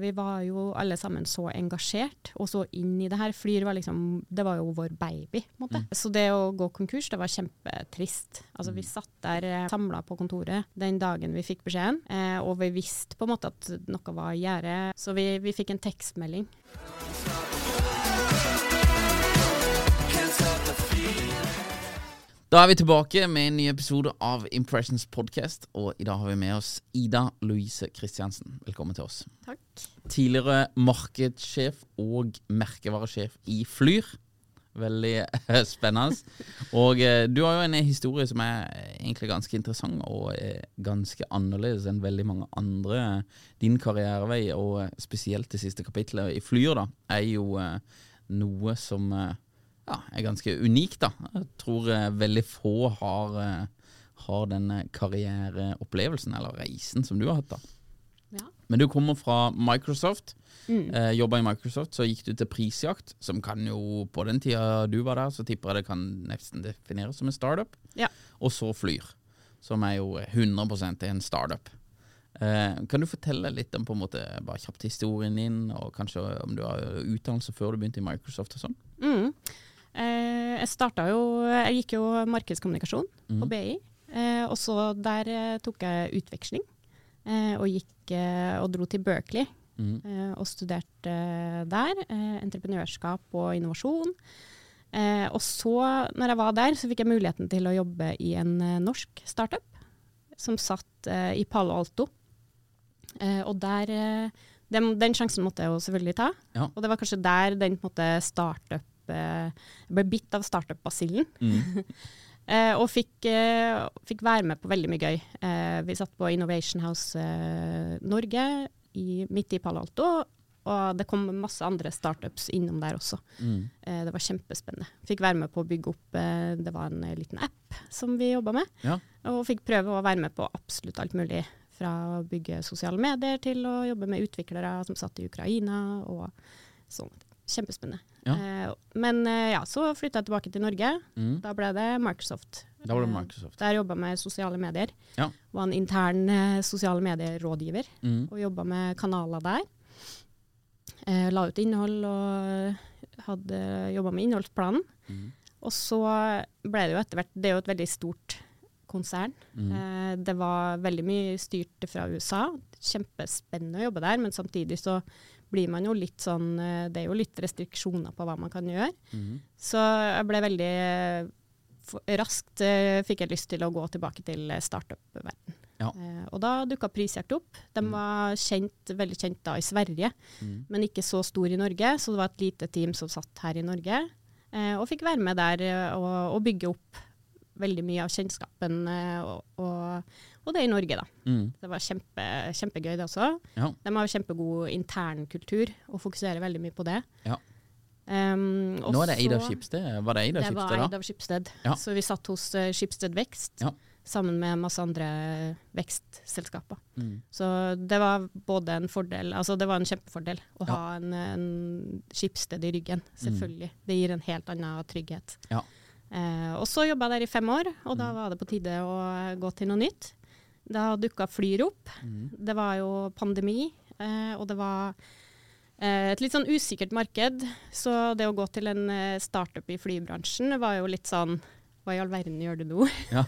Vi var jo alle sammen så engasjert og så inn i det her. Flyr var liksom Det var jo vår baby, på en måte. Så det å gå konkurs, det var kjempetrist. Altså vi satt der eh, samla på kontoret den dagen vi fikk beskjeden, eh, og vi visste på en måte at noe var i gjære. Så vi, vi fikk en tekstmelding. Da er vi tilbake med en ny episode av Impressions Podcast, og i dag har vi med oss Ida Louise Kristiansen. Velkommen til oss. Takk. Tidligere markedssjef og merkevaresjef i Flyr. Veldig eh, spennende. Og eh, du har jo en historie som er egentlig ganske interessant, og eh, ganske annerledes enn veldig mange andre. Din karrierevei, og eh, spesielt det siste kapitlet i Flyr, da, er jo eh, noe som eh, ja, er ganske unikt, da. Jeg tror eh, veldig få har, eh, har den karriereopplevelsen, eller reisen, som du har hatt, da. Ja. Men du kommer fra Microsoft. Mm. Eh, Jobba i Microsoft, så gikk du til Prisjakt, som kan jo På den tida du var der, så tipper jeg det kan nesten defineres som en startup. Ja. Og så Flyr, som er jo 100% en startup. Eh, kan du fortelle litt om på en måte bare kjapt historien din, og kanskje om du har utdannelse før du begynte i Microsoft og sånn? Mm. Jeg starta jo Jeg gikk jo markedskommunikasjon på BI, eh, og så der eh, tok jeg utveksling. Eh, og gikk eh, og dro til Berkeley Mm. eh, og studerte der. Entreprenørskap og innovasjon. Eh, og så, når jeg var der, så fikk jeg muligheten til å jobbe i en norsk startup som satt i Palo Alto. Eh, og der den, den sjansen måtte jeg jo selvfølgelig ta. Ja. Og det var kanskje der den på en måte startup Jeg ble bitt av startup-basillen. Mm. Eh, og fikk, eh, fikk være med på veldig mye gøy. Eh, vi satt på Innovation House eh, Norge i, midt i Palo Alto, og det kom masse andre startups innom der også. Mm. Eh, det var kjempespennende. Fikk være med på å bygge opp eh, Det var en eh, liten app som vi jobba med. Ja. Og fikk prøve å være med på absolutt alt mulig. Fra å bygge sosiale medier til å jobbe med utviklere som satt i Ukraina og sånn. Kjempespennende. Ja. Eh, men eh, ja, så flytta jeg tilbake til Norge. Mm. Da ble det Microsoft. Da var det Eh, Microsoft. Der jobba jeg med sosiale medier. Ja. Var en intern eh, sosiale medierådgiver Mm. og jobba med kanaler der. Eh, la ut innhold og hadde jobba med innholdsplanen. Mm. Og så ble det jo etter hvert Det er jo et veldig stort konsern. Mm. Eh, det var veldig mye styrt fra USA. Kjempespennende å jobbe der, men samtidig så blir man jo litt sånn eh, Det er jo litt restriksjoner på hva man kan gjøre. Mm. Så jeg ble veldig eh, Raskt eh, fikk jeg lyst til å gå tilbake til startup-verden. Ja. Eh, og da dukka Prisjakt opp. De var kjent, veldig kjent da i Sverige, Mm. men ikke så stor i Norge. Så det var et lite team som satt her i Norge, eh, og fikk være med der og, og bygge opp veldig mye av kjennskapen og, og, og det i Norge, da. Mm. Det var kjempe, kjempegøy, det også. Ja. De har kjempegod internkultur og fokuserer veldig mye på det. Ja. Um, Nå er det Eida av Skipsted. Var det Eida av Skipsted da? Det Eid av Skipsted. Ja. Så vi satt hos uh, Skipsted Vekst, Ja. sammen med masse andre vekstselskaper. Mm. Så det var både en fordel, altså det var en kjempefordel å ha en, en Skipsted i ryggen, selvfølgelig. Det gir en helt annen trygghet. Ja. Eh, og så jobba jeg der i fem år, og da Mm. var det på tide å gå til noe nytt. Da dukka Flyr opp. Mm. Det var jo pandemi, eh, og det var eh, et litt sånn usikkert marked. Så det å gå til en eh, startup i flybransjen var jo litt sånn Hva i all verden gjør du nå? Ja.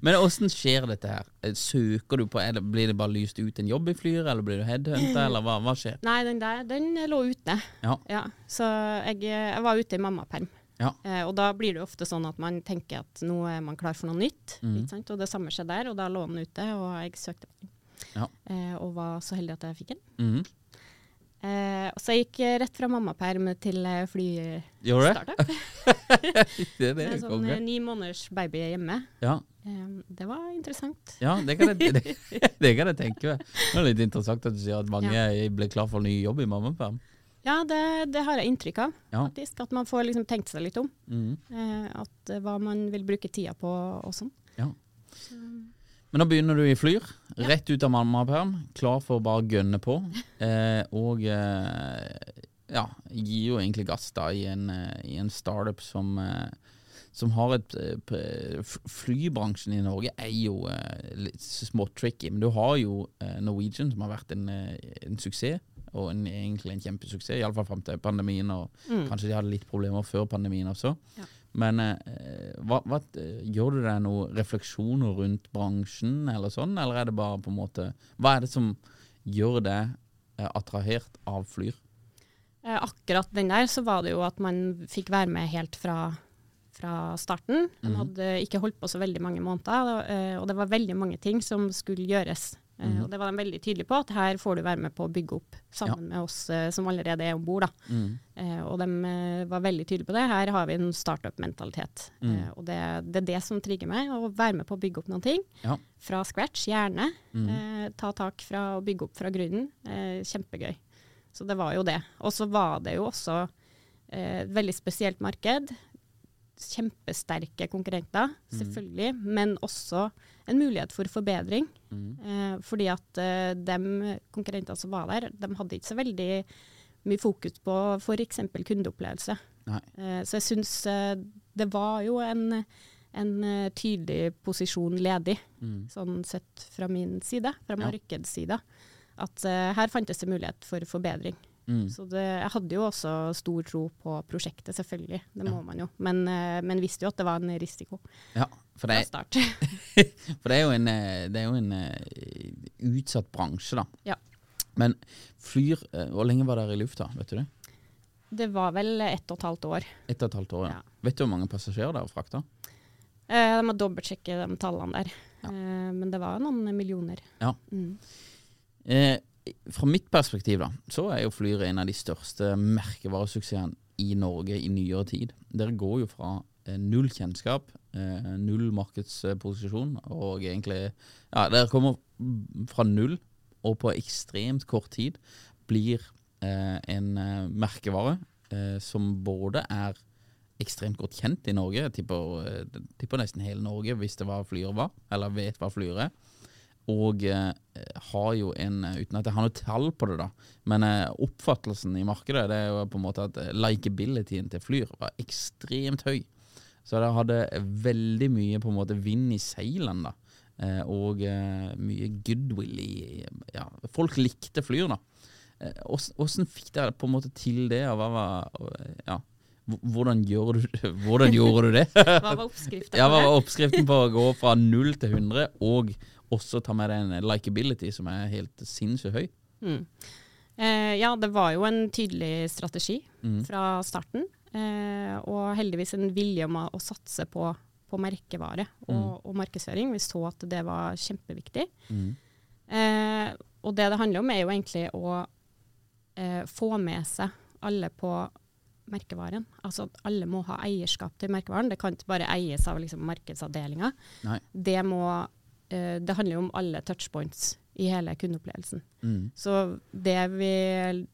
Men åssen skjer dette her? Søker du på, eller Blir det bare lyst ut en jobb i Flyr, eller blir du headhunter, eller hva, hva skjer? Nei, den der, den lå ute. Ja. så jeg, jeg var ute i mammaperm. Ja. Eh, og da blir det ofte sånn at man tenker at nå er man klar for noe nytt. Mm. Og det samme skjedde der, og da lå den ute, og jeg søkte på den. Ja. Eh, og var så heldig at jeg fikk den. Mm. Eh, så jeg gikk rett fra mammaperm til eh, det? flystartup. Det er det, Med sånn eh, ni måneders baby hjemme. Ja. Eh, det var interessant. Ja, det kan, jeg, det, det kan jeg tenke meg. Det er litt interessant at du sier at mange ble klar for ny jobb i mammaperm. Ja, det, det har jeg inntrykk av, Ja. faktisk. At man får liksom tenkt seg litt om. Mm. Eh, at eh, hva man vil bruke tida på og sånn. Ja. Men da begynner du i Flyr, rett ut av mammaperm, klar for å bare gønne på. Eh, og eh, ja, gir jo egentlig gass da i en, eh, i en startup som, eh, som har et Flybransjen i Norge er jo litt smått tricky, men du har jo Norwegian som har vært en, en suksess. Og en, egentlig en kjempesuksess, iallfall fram til pandemien. Og Mm. kanskje de hadde litt problemer før pandemien også. Ja. Men eh, hva, hva, eh, gjør du deg noen refleksjoner rundt bransjen, eller sånn, eller er det bare på en måte Hva er det som gjør deg eh, attrahert av Flyr? Eh, akkurat den der så var det jo at man fikk være med helt fra, fra starten. Man Mhm. hadde ikke holdt på så veldig mange måneder, eh, og det var veldig mange ting som skulle gjøres. Mhm. Og det var de veldig tydelige på, at her får du være med på å bygge opp sammen med oss eh, som allerede er om bord. Mm. Eh, og de eh, var veldig tydelige på det. Her har vi en startup-mentalitet. Mm. Og det, det er det som trigger meg, å være med på å bygge opp noen ting. Ja. Fra scratch, gjerne. Mm. Eh, ta tak fra å bygge opp fra grunnen. Eh, kjempegøy. Så det var jo det. Og så var det jo også eh, et veldig spesielt marked. Kjempesterke konkurrenter, selvfølgelig, men også en mulighet for forbedring. Mm. Eh, fordi at eh, de konkurrentene som var der, de hadde ikke så veldig mye fokus på f.eks. kundeopplevelse. Eh, så jeg syns eh, det var jo en, en eh, tydelig posisjon ledig, Mm. sånn sett fra min side, fra Ja. At eh, her fantes det mulighet for forbedring. Mm. Så det, jeg hadde jo også stor tro på prosjektet, selvfølgelig. Det må Ja. man jo. Men, eh, men visste jo at det var en risiko Ja, for fra det, start. for det er jo en, eh, det er jo en uh, utsatt bransje, da. Ja. Men Flyr, uh, hvor lenge var dere i lufta, vet du det? det var vel ett og et halvt år. Et og et halvt år, ja. Ja. Vet du hvor mange passasjerer dere frakta? Eh, jeg må dobbeltsjekke de tallene der. Ja. Eh, men det var noen millioner. Ja. Mm. Eh, fra mitt perspektiv da, så er jo Flyr en av de største merkevaresuksessene i Norge i nyere tid. Dere går jo fra eh, null kjennskap, eh, null markedsposisjon, og egentlig Ja, dere kommer fra null, og på ekstremt kort tid blir eh, en merkevare som både er ekstremt godt kjent i Norge. Jeg tipper, tipper nesten hele Norge hvis det var Flyr var, eller vet hva Flyr er. Og eh, har jo en, eh, uten at jeg har noe tall på det, da, men eh, oppfattelsen i markedet det er jo på en måte at likeabilityen til Flyr var ekstremt høy. Så det hadde veldig mye på en måte vind i seilene, da. Eh, og mye goodwill i Ja, folk likte Flyr, da. Åssen- fikk dere på en måte til det? Og hva var Ja, hvordan, gjør du, hvordan gjorde du det? Hva var oppskriften Ja, Hva var oppskriften på å gå fra null til 100, og også ta med deg en likeability som er helt sinnssykt høy? Mm. Eh, ja, det var jo en tydelig strategi Mm. fra starten. Eh, og heldigvis en vilje om å, å satse på, på merkevare og, og markedsføring. Vi så at det var kjempeviktig. Mm. Eh, og det det handler om, er jo egentlig å eh, få med seg alle på merkevaren. Altså at alle må ha eierskap til merkevaren. Det kan ikke bare eies av liksom, markedsavdelinga. Det, må, det handler jo om alle touchpoints i hele kundeopplevelsen. Mm. Så det vi,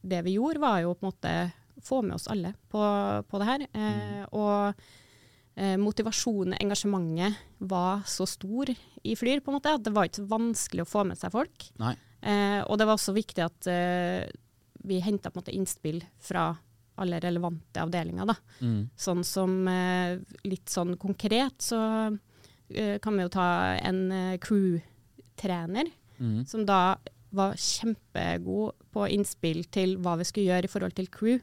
det vi gjorde, var jo på en måte få med oss alle på, på det her. Eh, og eh, motivasjonen, engasjementet, var så stor i Flyr, på en måte, at det var ikke vanskelig å få med seg folk. Eh, og det var også viktig at eh, vi henta innspill fra alle relevante avdelinger. Da. Mm. Sånn som eh, litt sånn konkret, så eh, kan vi jo ta en eh, crew-trener, Mm. som da var kjempegod på innspill til hva vi skulle gjøre i forhold til crew.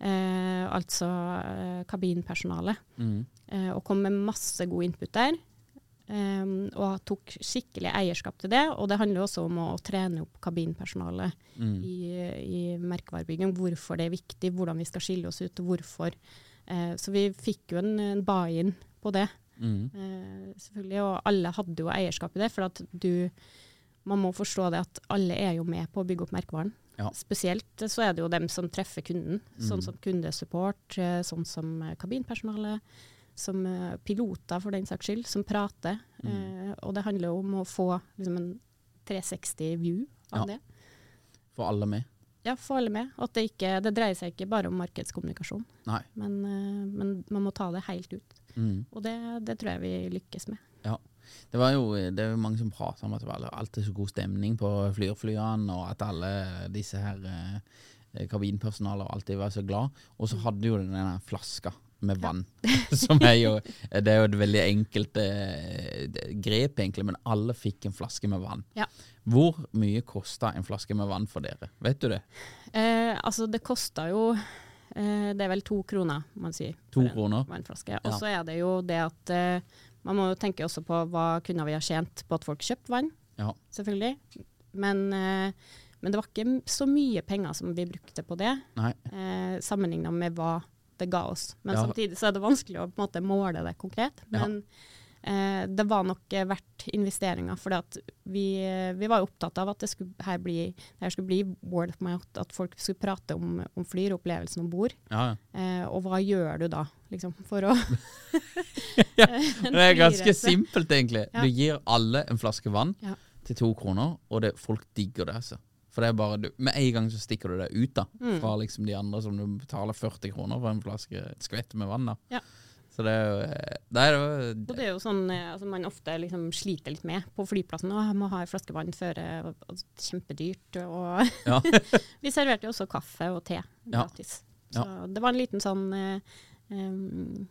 Eh, altså eh, kabinpersonale. Mm. Eh, og kom med masse god input der. eh, og tok skikkelig eierskap til det. Og det handler jo også om å, trene opp kabinpersonalet Mm. i, i merkevarebygging. Hvorfor det er viktig, hvordan vi skal skille oss ut, hvorfor. Eh, så vi fikk jo en, en buy-in på det. Mm. Eh, selvfølgelig, og alle hadde jo eierskap i det. For at du Man må forstå det at alle er jo med på å bygge opp merkevaren. Ja. Spesielt så er det jo dem som treffer kunden, sånn Mm. som kundesupport, eh, sånn som eh, kabinpersonale, som eh, piloter for den saks skyld, som prater. Mm. Eh, og det handler jo om å få liksom, en 360 view av Ja. det. For alle med. Ja, få alle med. At det, ikke, det dreier seg ikke bare om markedskommunikasjon, men, eh, men man må ta det helt ut. Mm. Og det, det tror jeg vi lykkes med. Ja. Det var jo det er jo mange som prater om at det var alltid så god stemning på Flyrflyene, og at alle disse her eh, kabinpersonalet alltid var så glad. Og så hadde jo den flaska med vann, som er jo Det er jo et veldig enkelt eh, grep, egentlig, men alle fikk en flaske med vann. Ja. Hvor mye kosta en flaske med vann for dere? Vet du det? Eh, altså, det kosta jo eh, Det er vel to kroner, man sier. To kroner? Vannflaske. Og så er det jo det at eh, man må jo tenke også på hva kunne vi ha tjent på at folk kjøpte vann, Ja. selvfølgelig. Men, eh, men det var ikke så mye penger som vi brukte på det, eh, sammenligna med hva det ga oss. Men Ja. samtidig så er det vanskelig å på en måte måle det konkret. Men eh, det var nok eh, verdt investeringa, for vi, eh, vi var opptatt av at det skulle, her, bli, det her skulle bli word of mouth, at folk skulle prate om, om Flyr, opplevelsen om bord. Eh, og hva gjør du da, liksom, for å Ja, Det er ganske simpelt, egentlig. Du gir alle en flaske vann til to kroner, og det, folk digger det. altså. For det er bare, du, Med en gang så stikker du det ut da, Mm. fra liksom de andre som du betaler 40 kroner for en flaske et skvett med vann. da. Ja. Så det er jo det var Og det er jo sånn eh, altså man ofte liksom sliter litt med på flyplassen. 'Å, jeg må ha en flaske vann før det og Kjempedyrt. Og Ja. vi serverte jo også kaffe og te Ja. gratis. Så det var en liten sånn eh,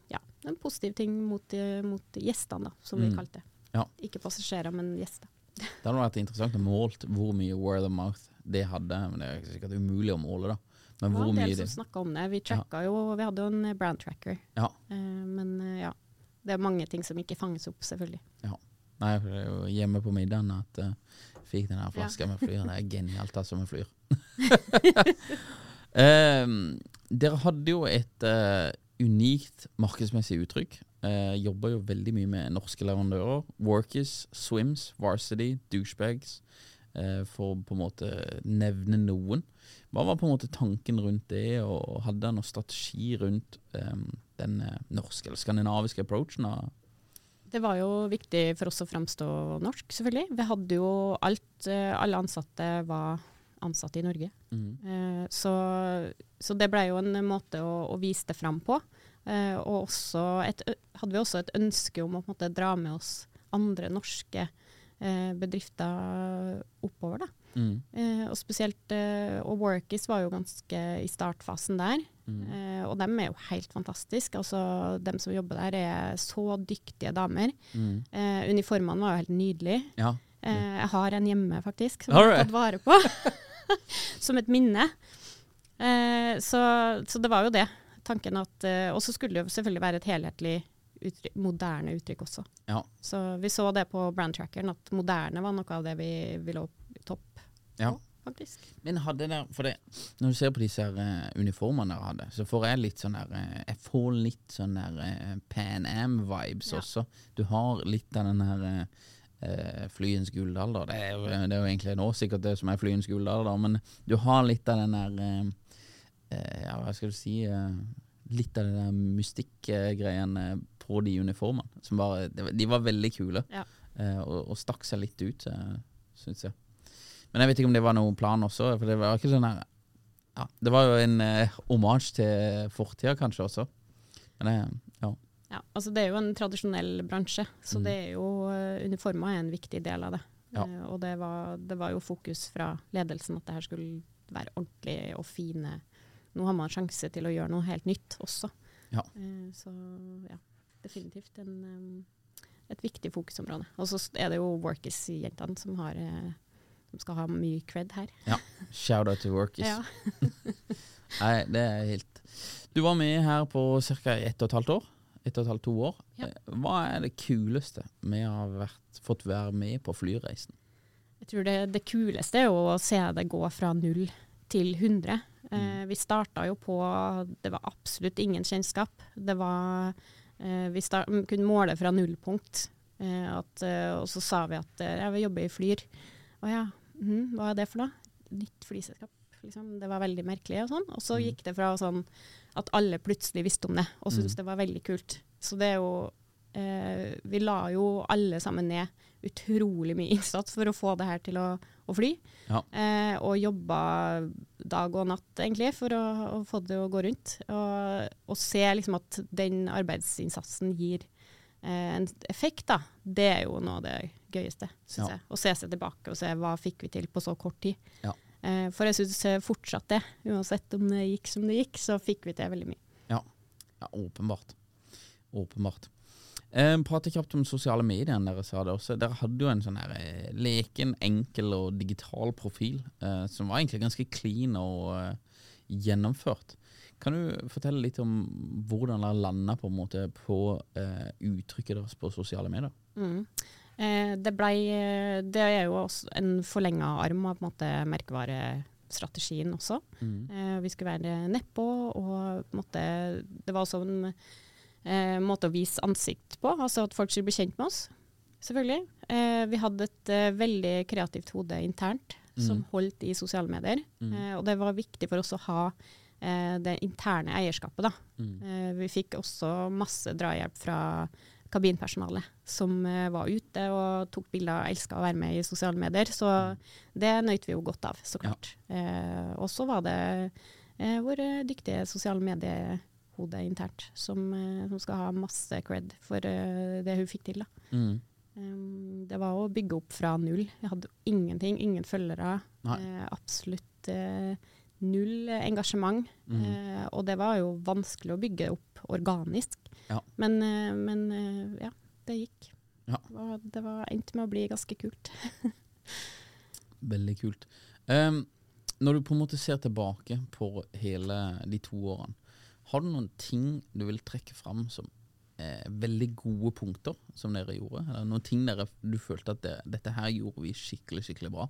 ja, en positiv ting mot, mot gjestene, da, som vi Mm. kalte det. Ja. Ikke passasjerer, men gjester. Det hadde vært interessant å målt hvor mye word of mouth det hadde. Men det er sikkert umulig å måle, da. Men Det var en del som snakka om det. Vi tracka jo, vi hadde jo en brand tracker. Ja. Eh, men eh, ja, det er mange ting som ikke fanges opp, selvfølgelig. Nei, for det er jo hjemme på middagen at jeg fikk den her flaska med flyr. Det er genialt, altså, med flyr. Ehm, dere hadde jo et uh, unikt markedsmessig uttrykk. Uh, Jobba jo veldig mye med norske leverandører. Workers, Swims, Varsity, Douchebags. Eh, for på en måte nevne noen. Hva var på en måte tanken rundt det, og hadde han noen strategi rundt ehm, den eh, norske eller skandinaviske approachen? Det var jo viktig for oss å fremstå norsk, selvfølgelig. Vi hadde jo alt, alle ansatte var ansatte i Norge. Mm. Eh, Så, så det ble jo en måte å, å vise det fram på. Eh, Og også et, hadde vi også et ønske om å måte dra med oss andre norske eh, bedrifter oppover. da. Mm. Eh, og spesielt eh, Og Workies var jo ganske i startfasen der. Mm. Eh, og dem er jo helt fantastiske. Altså, dem som jobber der er så dyktige damer. Mm. Eh, uniformene var jo helt nydelige. Ja. Eh, jeg har en hjemme, faktisk, som jeg har tatt vare på. som et minne. Eh, så, så det var jo det. Tanken at eh, Og så skulle det jo selvfølgelig være et helhetlig, uttrykk, moderne uttrykk også. Ja. Så vi så det på brandtrackeren, at moderne var noe av det vi ville opp i topp Ja. på, faktisk. Men hadde der, For det, når du ser på disse her, eh, uniformene dere hadde, så får jeg litt sånn der uh, Jeg får litt sånn der uh, Pan Am-vibes Ja. også. Du har litt av den her Flyens gullalder. Det er, jo, det er jo egentlig nå sikkert det som er Flyens gullalder, men du har litt av den der Ja, hva skal du si Litt av den der mystikkgreiene på de uniformene. Som var- de var veldig kule, Ja. eh, og, og stakk seg litt ut, uh, syns jeg. Men jeg vet ikke om det var noen plan også, for det var ikke sånn her ja, Det var jo en eh, omasj til fortida kanskje også. Men ja. Ja, altså Det er jo en tradisjonell bransje, så Mm. det er jo, eh, uniformer er en viktig del av det. Ja. Eh, og det var, det var jo fokus fra ledelsen at det her skulle være ordentlig og fine. Nå har man sjanse til å gjøre noe helt nytt også. Ja. Eh, så ja, definitivt en, um, et viktig fokusområde. Og så er det jo Workis-jentene som, har, eh, som skal ha mye cred her. Ja. Shout out to Workis. Ja. Nei, det er helt Du var med her på ca. ett og et halvt år. Ett og et halvt, to år. Ja. Eh, Hva er det kuleste med å ha vært, fått være med på flyreisen? Jeg tror det, det kuleste er å se det gå fra null til 100. Eh, vi starta jo på Det var absolutt ingen kjennskap. Det var Vi start, kunne måle fra nullpunkt. Eh, at, eh, og så sa vi at eh, jeg vil jobbe i Flyr. Å ja, mm, hva er det for noe? Nytt flyselskap. Liksom. Det var veldig merkelig og sånn. Og så gikk det fra sånn at alle plutselig visste om det og syntes det var veldig kult. Så det er jo eh, Vi la jo alle sammen ned utrolig mye innsats for å få det her til å, å fly. Ja. Eh, og jobba dag og natt, egentlig, for å, å få det å gå rundt. Og, og se liksom at den arbeidsinnsatsen gir eh, en effekt, da. Det er jo noe av det gøyeste, syns Ja. jeg. Å se seg tilbake og se hva fikk vi til på så kort tid. Ja. Eh, for jeg syns fortsatt det. Uansett om det gikk som det gikk, så fikk vi til veldig mye. Ja, ja åpenbart. Åpenbart. Eh, prate kjapt om sosiale medier. Dere sa det også. Dere hadde jo en sånn her eh, leken, enkel og digital profil eh, som var egentlig ganske clean og eh, gjennomført. Kan du fortelle litt om hvordan dere landa på, en måte på eh, uttrykket deres på sosiale medier? Mm. Eh, det, blei, eh, det er jo også en forlenga arm av på en måte, merkevarestrategien også. Eh, vi skulle være nedpå, og på en måte, det var også en eh, måte å vise ansikt på, altså at folk skulle bli kjent med oss. Selvfølgelig. Eh, vi hadde et eh, veldig kreativt hode internt som holdt i sosiale medier. Eh, og det var viktig for oss å ha eh, det interne eierskapet. Da. Eh, vi fikk også masse drahjelp fra kabinpersonalet som var ute og tok bilder og elska å være med i sosiale medier. Så det nøt vi jo godt av, så klart. Eh, og så var det eh, vår dyktige sosiale mediehode internt som, eh, som skal ha masse cred for eh, det hun fikk til. da. Mm. Um, det var å bygge opp fra null. Jeg hadde ingenting, ingen følgere. Eh, absolutt eh, null engasjement. Mm. Eh, og det var jo vanskelig å bygge opp organisk. Ja. Men, eh, men ja, det gikk. Ja. Det, var, det var endte med å bli ganske kult. Veldig kult. Um, når du på en måte ser tilbake på hele de to årene, har du noen ting du vil trekke fram som eh, veldig gode punkter som dere gjorde? Eller noen ting dere, du følte at det, dette her gjorde vi skikkelig, skikkelig bra?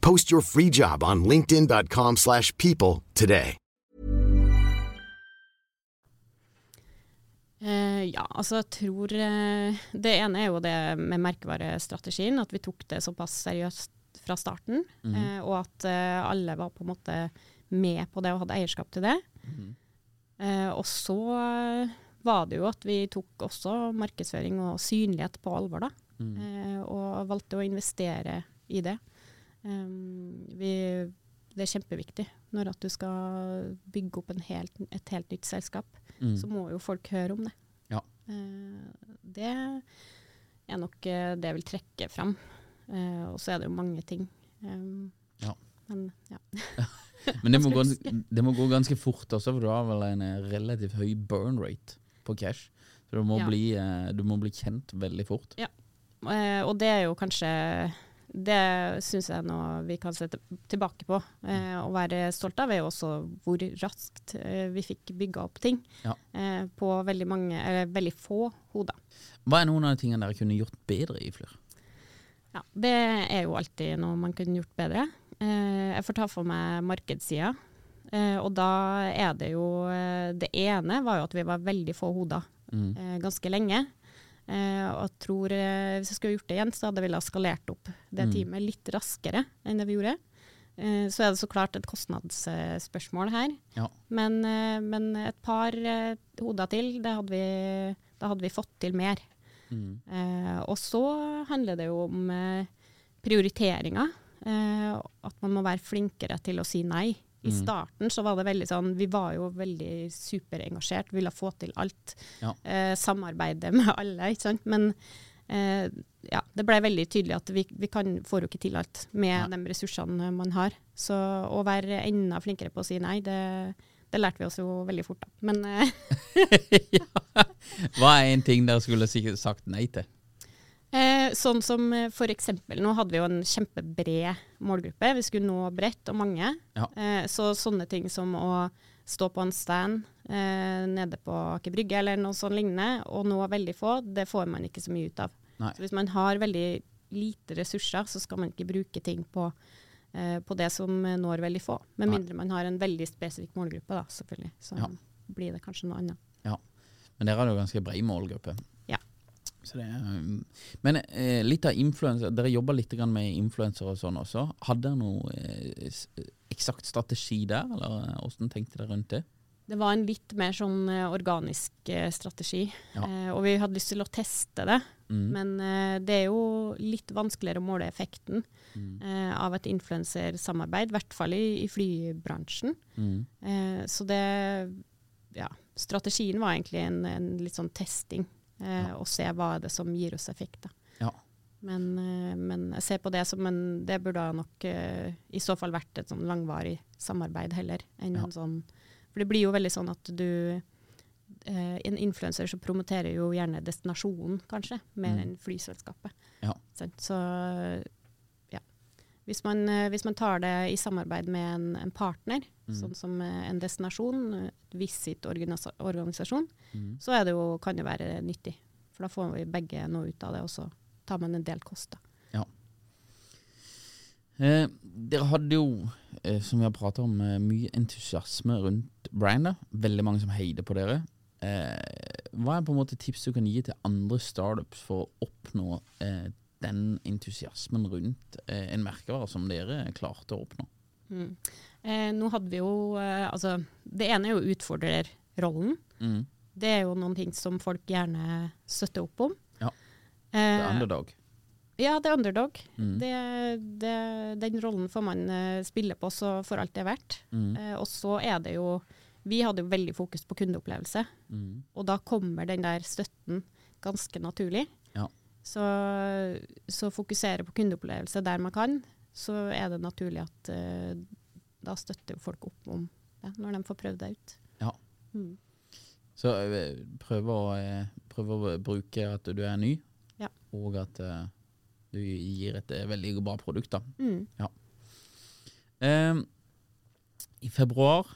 Post your free job on linkedin.com/people slash people today. Uh, ja, altså jeg tror uh, Det ene er jo det med merkevarestrategien, at vi tok det såpass seriøst fra starten. eh, og at alle var på en måte med på det og hadde eierskap til det. Eh, og så var det jo at vi tok også markedsføring og synlighet på alvor, da. Eh, og valgte å investere i det. Um, vi, det er kjempeviktig når at du skal bygge opp en helt, et helt nytt selskap. Mm. Så må jo folk høre om det. Ja. Uh, det er nok eh, det jeg vil trekke fram. Uh, og så er det jo mange ting. Um, Ja. Men ja. Men det må, gå, det må gå ganske fort også, for du har vel en eh, relativt høy burn rate på cash. Så du må, Ja. bli, eh, du må bli kjent veldig fort. Eh, og det er jo kanskje Det syns jeg nå vi kan se tilbake på. Eh, og være stolt av er jo også hvor raskt eh, vi fikk bygga opp ting. Ja. Eh, på veldig mange, eller veldig få hoder. Hva er noen av de tingene dere kunne gjort bedre i Flyr? Ja, det er jo alltid noe man kunne gjort bedre. Eh, jeg får ta for meg markedssida. Eh, og da er det jo eh, Det ene var jo at vi var veldig få hoder Mm. ganske lenge. Eh, og jeg tror eh, hvis jeg skulle gjort det igjen, så hadde vi da skalert opp det Mm. teamet litt raskere enn det vi gjorde. Eh, så er det så klart et kostnadsspørsmål her. Ja. Men, men et par hoder til, det hadde vi, da hadde vi fått til mer. Mm. Eh, og så handler det jo om prioriteringer. Eh, at man må være flinkere til å si nei. I Mm. starten så var det veldig sånn Vi var jo veldig superengasjert, ville få til alt. Ja. Eh, samarbeide med alle, ikke sant. Men eh, ja, det ble veldig tydelig at vi, vi kan, får jo ikke til alt med de ressursene man har. Så å være enda flinkere på å si nei, det, det lærte vi oss jo veldig fort. Da. Men eh, ja. Hva er en ting dere skulle sagt nei til? Eh, sånn som eh, for eksempel, nå hadde vi jo en kjempebred målgruppe. Vi skulle nå bredt og mange. Ja. Eh, så sånne ting som å stå på en stand eh, nede på Aker Brygge eller noe sånt lignende, og nå veldig få, det får man ikke så mye ut av. Nei. Så hvis man har veldig lite ressurser, så skal man ikke bruke ting på, eh, på det som når veldig få. Med mindre man har en veldig spesifikk målgruppe, da, selvfølgelig. Så Ja. blir det kanskje noe annet. Men dere hadde jo ganske bred målgruppe. Er, um, men eh, litt av influenser, dere jobber litt med influensere og sånn også. Hadde dere noe eh, eksakt strategi der, eller eh, hvordan tenkte dere rundt det? Det var en litt mer sånn eh, organisk eh, strategi, Ja. eh, og vi hadde lyst til å teste det. Mm. Men det er jo litt vanskeligere å måle effekten Mm. eh, av et influensersamarbeid, i hvert fall i, i flybransjen. Mm. Eh, så det Ja, strategien var egentlig en, en litt sånn testing, eh, og se hva er det som gir oss effekt. Ja. Men, eh, men jeg ser på det som en Det burde ha nok eh, i så fall vært et sånn langvarig samarbeid heller enn Ja. en sånn For det blir jo veldig sånn at du eh, En influenser så promoterer jo gjerne destinasjonen, kanskje, mer Mm. enn flyselskapet. Ja. Så ja. Hvis man, hvis man tar det i samarbeid med en, en partner, Mm. sånn som eh, en destinasjon, eh, visit-organisasjon, Mm. så er det jo, kan det være nyttig. For da får vi begge noe ut av det, og så tar man en del kost. da. Eh, dere hadde jo, eh, som vi har pratet om, eh, mye entusiasme rundt brandet. Veldig mange som heider på dere. Eh, hva er på en måte tips du kan gi til andre startups for å oppnå den entusiasmen rundt en merkevare som dere klarte å oppnå? Mm. Eh, nå hadde vi jo eh, Altså, det ene er jo utfordrerrollen. Mm. Det er jo noen ting som folk gjerne støtter opp om. Ja. Det er underdog. Ja, det er underdog. Mm. Det, det, den rollen får man eh, spille på så for alt det er verdt. Mm. Eh, og så er det jo Vi hadde jo veldig fokus på kundeopplevelse, Mm. og da kommer den der støtten ganske naturlig. Ja. Så, så fokusere på kundeopplevelse der man kan, så er det naturlig at uh, da støtter folk opp om det, når de får prøvd det ut. Ja. Mm. Så eh, prøv å, eh, prøv å bruke at du er ny, Ja. og at uh, du gir et veldig bra produkt. da. Mm. Eh, I februar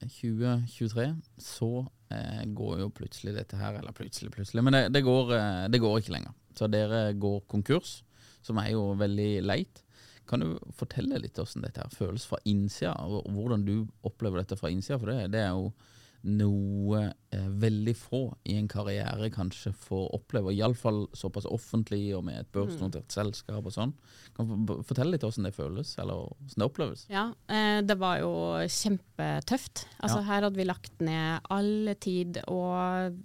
2023 så uh, går jo plutselig dette her, eller plutselig, plutselig, men det, det, går, det går ikke lenger. Så dere går konkurs, som er jo veldig leit. Kan du fortelle litt hvordan dette her føles fra innsida, og hvordan du opplever dette fra innsida? For det, det er jo noe eh, veldig få i en karriere kanskje får oppleve, iallfall såpass offentlig og med et børsnotert selskap og sånn. Kan du fortelle litt hvordan det føles, eller hvordan det oppleves? Ja, eh, det var jo kjempetøft. Altså Ja. Her hadde vi lagt ned all tid og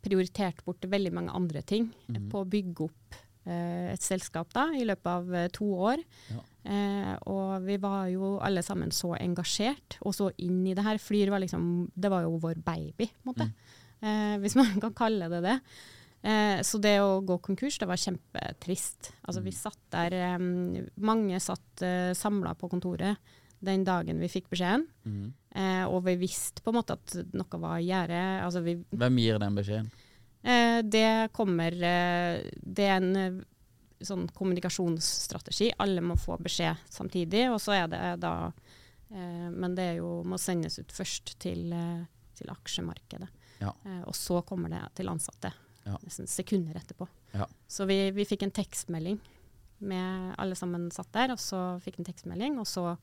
prioritert bort veldig mange andre ting eh, på å bygge opp et selskap da, i løpet av eh, to år. Ja. Eh, og vi var jo alle sammen så engasjert og så inn i det her. Flyr var liksom, det var jo vår baby, på en måte. Eh, hvis man kan kalle det det. Eh, så det å gå konkurs, det var kjempetrist. Altså vi satt der, eh, mange satt eh, samla på kontoret den dagen vi fikk beskjeden. Eh, og vi visste på en måte at noe var i gjære. Altså vi, Hvem gir den beskjeden? Eh, det kommer eh, Det er en eh, sånn kommunikasjonsstrategi. Alle må få beskjed samtidig. Og så er det da eh, Men det jo, må sendes ut først til, til aksjemarkedet. Ja. Eh, og så kommer det til ansatte. Ja. Nesten sekunder etterpå. Ja. Så vi, vi fikk en tekstmelding med alle sammen satt der, og så fikk en tekstmelding, og så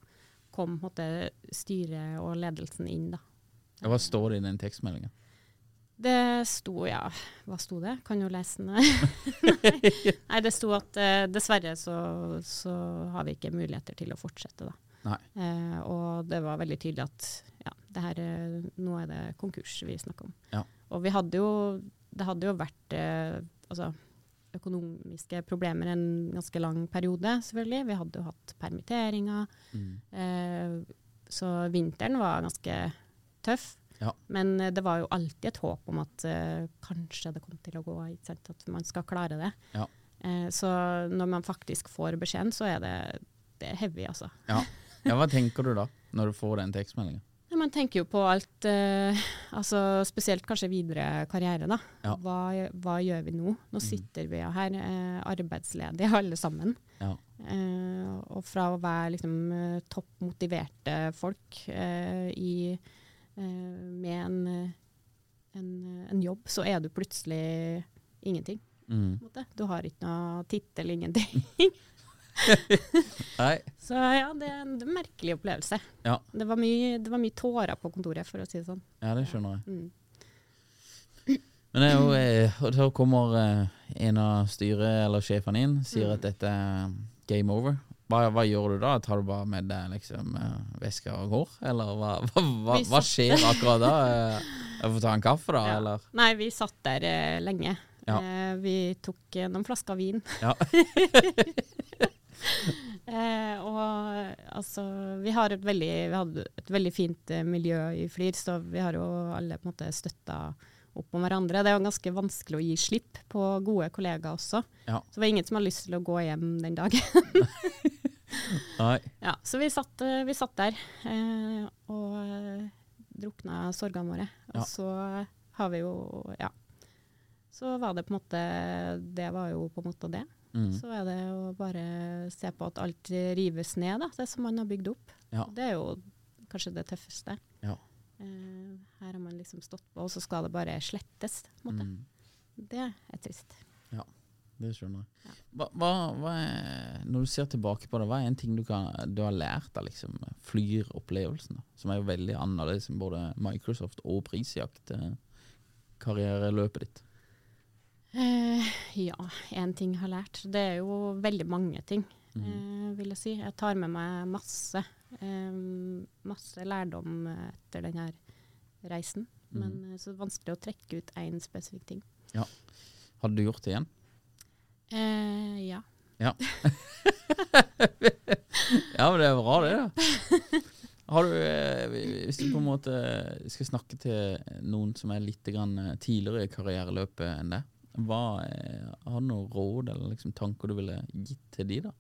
kom styret og ledelsen inn, da. Hva står det i den tekstmeldingen? Det sto, ja, hva sto det? Kan jo lese den. Nei, det sto at eh, dessverre så, så har vi ikke muligheter til å fortsette, da. Eh, og det var veldig tydelig at ja, det her, eh, nå er det konkurs vi snakker om. Ja. Og vi hadde jo, det hadde jo vært eh, altså, økonomiske problemer en ganske lang periode, selvfølgelig. Vi hadde jo hatt permitteringer. Mm. Eh, så vinteren var ganske tøff. Ja. Men eh, det var jo alltid et håp om at uh, kanskje det kom til å gå, at man skal klare det. Ja. Uh, så når man faktisk får beskjeden, så er det, det er heavy, altså. Ja. ja, Hva tenker du da, når du får den tekstmeldingen? Man tenker jo på alt, uh, altså spesielt kanskje videre karriere. da. Hva, hva gjør vi nå? Nå sitter vi jo her arbeidsledige alle sammen. Ja. Og fra å være liksom, topp motiverte folk i, med en, eh, en, en jobb, så er du plutselig ingenting. Mm. Du har ikke noe tittel, ingenting. Nei. Så ja, det er en er merkelig opplevelse. Ja. Det, var mye, det var mye tårer på kontoret, for å si det sånn. ja, det skjønner jeg. Mm. Men det er jo, eh, kommer eh, en av styret eller sjefene inn, sier Mm. at dette er game over. Hva, hva gjør du da? Tar du bare med deg liksom, eh, veska og går? Eller hva, hva, hva, skjer akkurat da? Eh, Jeg får ta en kaffe, da? Ja. Eller? Nei, vi satt der eh, lenge. Ja. Eh, vi tok eh, noen flasker vin. Ja. Eh, og altså, vi har et veldig, vi hadde et veldig fint eh, miljø i Flir, så vi har jo alle på en måte støtta opp om hverandre. Det er jo ganske vanskelig å gi slipp på gode kollegaer også. Ja. Så det var ingen som hadde lyst til å gå hjem den dagen. Nei. ja, så vi satt, eh, vi satt der eh, og eh, drukna sorgene våre. Og Ja. så har vi jo Ja. Så var det på en måte Det var jo på en måte det. Mm. Så er det å bare se på at alt rives ned, da, det som man har bygd opp. Ja. Det er jo kanskje det tøffeste. Ja. Eh, her har man liksom stått på, og så skal det bare slettes. På en. Mm. Det er trist. Ja, Det skjønner jeg. Hva, hva, hva er, når du ser tilbake på det, hva er en ting du, kan, du har lært av liksom, Flyr-opplevelsen? Som er jo veldig annerledes enn både Microsoft og prisjakt. eh, Karriereløpet ditt. Eh, ja, én ting jeg har lært. Det er jo veldig mange ting, mm. eh, vil jeg si. Jeg tar med meg masse, eh, masse lærdom etter denne reisen. Mhm. Men eh, så er det vanskelig å trekke ut én spesifikk ting. Hadde du gjort det igjen? Eh, ja. Ja. ja, men det er bra, det. da. Har du, eh, hvis du på en måte skal snakke til noen som er litt grann eh, tidligere i karriereløpet enn deg, hva, har du noen råd eller liksom tanker du ville gitt til de da?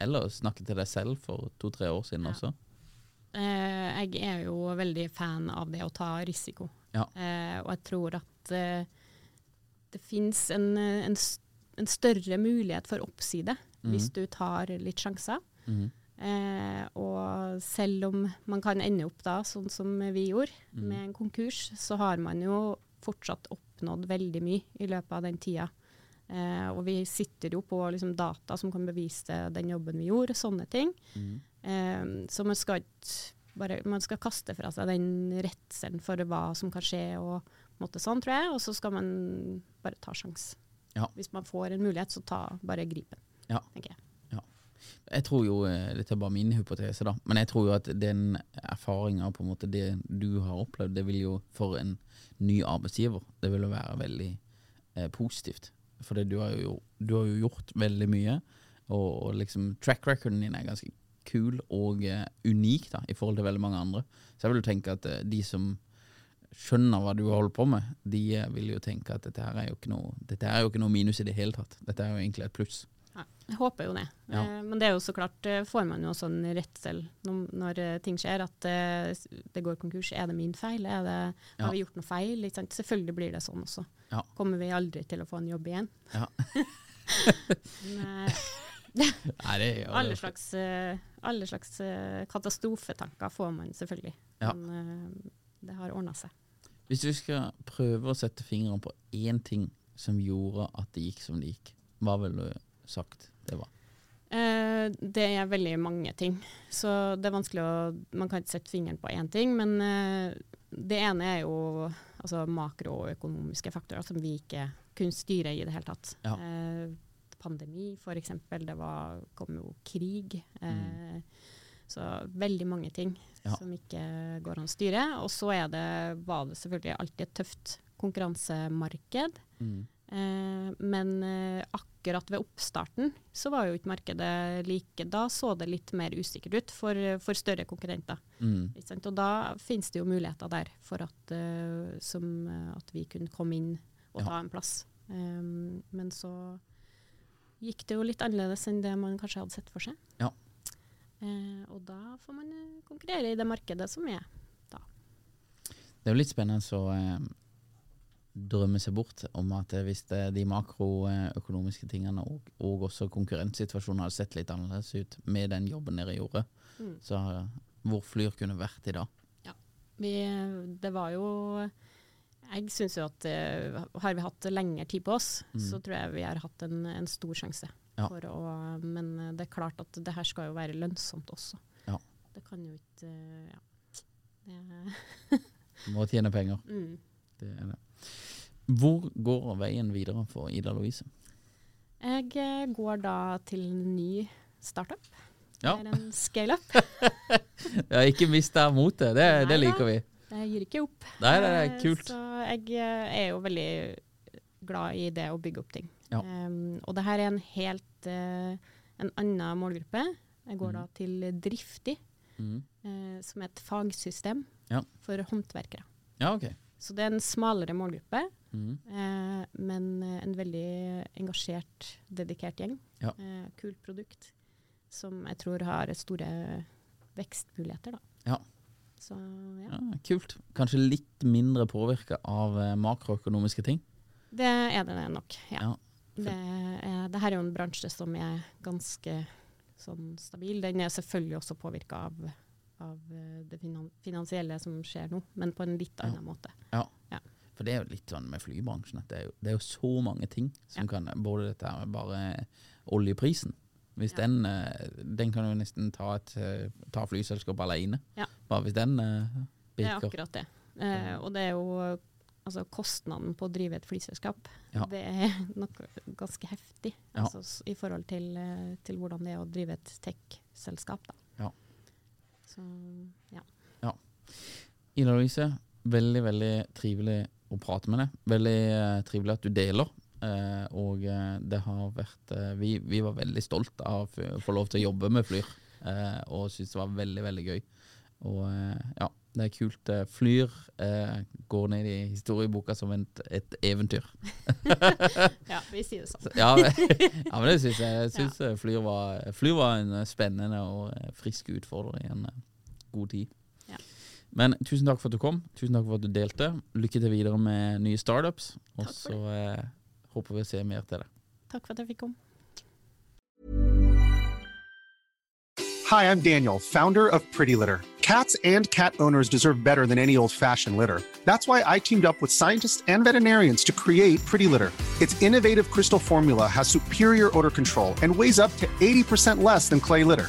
Eller snakke til deg selv for to-tre år siden Ja. også? Eh, jeg er jo veldig fan av det å ta risiko. Ja. Eh, og jeg tror at eh, det fins en, eh, en, en større mulighet for oppside hvis du tar litt sjanser. Mhm. Eh, og selv om man kan ende opp da, sånn som vi gjorde, mm. med en konkurs, så har man jo fortsatt oppnådd veldig mye i løpet av den tida. Eh, og vi sitter jo på liksom, data som kan bevise den jobben vi gjorde, sånne ting. Eh, så man skal ikke bare Man skal kaste fra seg den redselen for hva som kan skje, og måte sånn, tror jeg. Og så skal man bare ta sjans. Ja. Hvis man får en mulighet, så ta bare grip den, Ja. tenker jeg. Jeg tror jo, eh, Dette er bare min hypotese, da, men jeg tror jo at den erfaringa på en måte det du har opplevd, det vil jo for en ny arbeidsgiver det vil jo være veldig eh, positivt. For du, du har jo gjort veldig mye, og, og liksom track recorden din er ganske kul og eh, unik da, i forhold til veldig mange andre. Så jeg vil jo tenke at eh, de som skjønner hva du holder på med, de eh, vil jo tenke at dette her er jo ikke noe, er jo ikke noe minus i det hele tatt. Dette er jo egentlig et pluss. Jeg håper jo det. Ja. Men det er jo så klart, får man jo også en redsel når, når ting skjer, at det går konkurs. Er det min feil? Er det, Ja. Har vi gjort noe feil? Selvfølgelig blir det sånn også. Kommer vi aldri til å få en jobb igjen? Ja. Men, Nei, det ja, alle slags, eh, alle slags eh, katastrofetanker får man selvfølgelig. Ja. Men eh, det har ordna seg. Hvis du skal prøve å sette fingeren på én ting som gjorde at det gikk som det gikk, hva ville du sagt det var? Eh, det er veldig mange ting. Så det er vanskelig å Man kan ikke sette fingeren på én ting, men eh, det ene er jo altså makroøkonomiske faktorer som vi ikke kunne styre i det hele tatt. Ja. Eh, pandemi, f.eks. Det var, kom jo krig. Eh, Så veldig mange ting Ja. som ikke går an å styre. Og så det, var det selvfølgelig alltid et tøft konkurransemarked. Eh, men eh, akkurat ved oppstarten så var jo ikke markedet like Da så det litt mer usikkert ut for, for større konkurrenter. Mm. Og da finnes det jo muligheter der for at, eh, som, at vi kunne komme inn og Ja. ta en plass. Um, men så gikk det jo litt annerledes enn det man kanskje hadde sett for seg. Ja. Eh, og da får man eh, konkurrere i det markedet som er. Det er jo litt spennende å eh, drømme seg bort om at eh, hvis det, de makroøkonomiske tingene og, og også konkurrentsituasjonen hadde sett litt annerledes ut med den jobben dere gjorde, Mm. så eh, hvor Flyr kunne vært i dag. Vi, det var jo Jeg syns jo at uh, har vi hatt lengre tid på oss, så tror jeg vi har hatt en, en stor sjanse. Ja. Å, men eh, det er klart at det her skal jo være lønnsomt også. Ja. Det kan jo ikke eh, Ja. Du må tjene penger. mm. Det er det. Hvor går veien videre for Ida Louise? Jeg går da til en ny startup. Ja. Det er en scale-up. Ja, ikke mist deg motet, det, det liker vi. Jeg gir ikke opp. Nei, det er Eh, kult. Så jeg eh, er jo veldig glad i det å bygge opp ting. Ja. Um, og det her er en helt uh, en annen målgruppe. Jeg går da til Driftig, mm. uh, som er et fagsystem Ja. for håndverkere. Ja, ok. Så det er en smalere målgruppe, mm. uh, men en veldig engasjert, dedikert gjeng. Ja. Kult produkt som jeg tror har store vekstmuligheter, da. Ja. Så ja. Ja, kult. Kanskje litt mindre påvirka av eh, makroøkonomiske ting. Det er det nok, ja. Ja. Det, er, det her er jo en bransje som er ganske sånn stabil. Den er selvfølgelig også påvirka av, av eh, det finansielle som skjer nå, men på en litt Ja. annen måte. For det er jo litt sånn med flybransjen at det er jo, det er jo så mange ting som Ja. kan Både dette med bare oljeprisen. Hvis Ja. den eh, Den kan jo nesten ta et eh, ta flyselskap alene. Ja. Bare hvis den biker. Det er akkurat det. Eh, og det er jo altså kostnaden på å drive et flyselskap. Ja. Det er noe ganske heftig Ja. altså, i forhold til, eh, til hvordan det er å drive et tech-selskap. Ja. Så ja. Ida Louise, veldig, veldig trivelig å prate med deg. Veldig uh, trivelig at du deler. Eh, og eh, det har vært eh, vi, vi var veldig stolt av å få lov til å jobbe med Flyr, eh, og syntes det var veldig, veldig gøy. Og ja, det er kult. Flyr eh, går ned i historieboka som et, et eventyr. ja, vi sier det sånn. Ja, ja, men det syns jeg. Jeg syns ja. Flyr, var, Flyr var en spennende og frisk utfordrer i en god tid. Ja. Men tusen takk for at du kom. Tusen takk for at du delte. Lykke til videre med nye startups. Og så eh, håper vi å se mer til det. Takk for at jeg fikk komme. Hi, I'm Daniel, founder of Pretty Litter. Cats and cat owners deserve better than any old fashioned litter. That's why I teamed up with scientists and veterinarians to create Pretty Litter. Its innovative crystal formula has superior odor control and weighs up to 80% less than clay litter.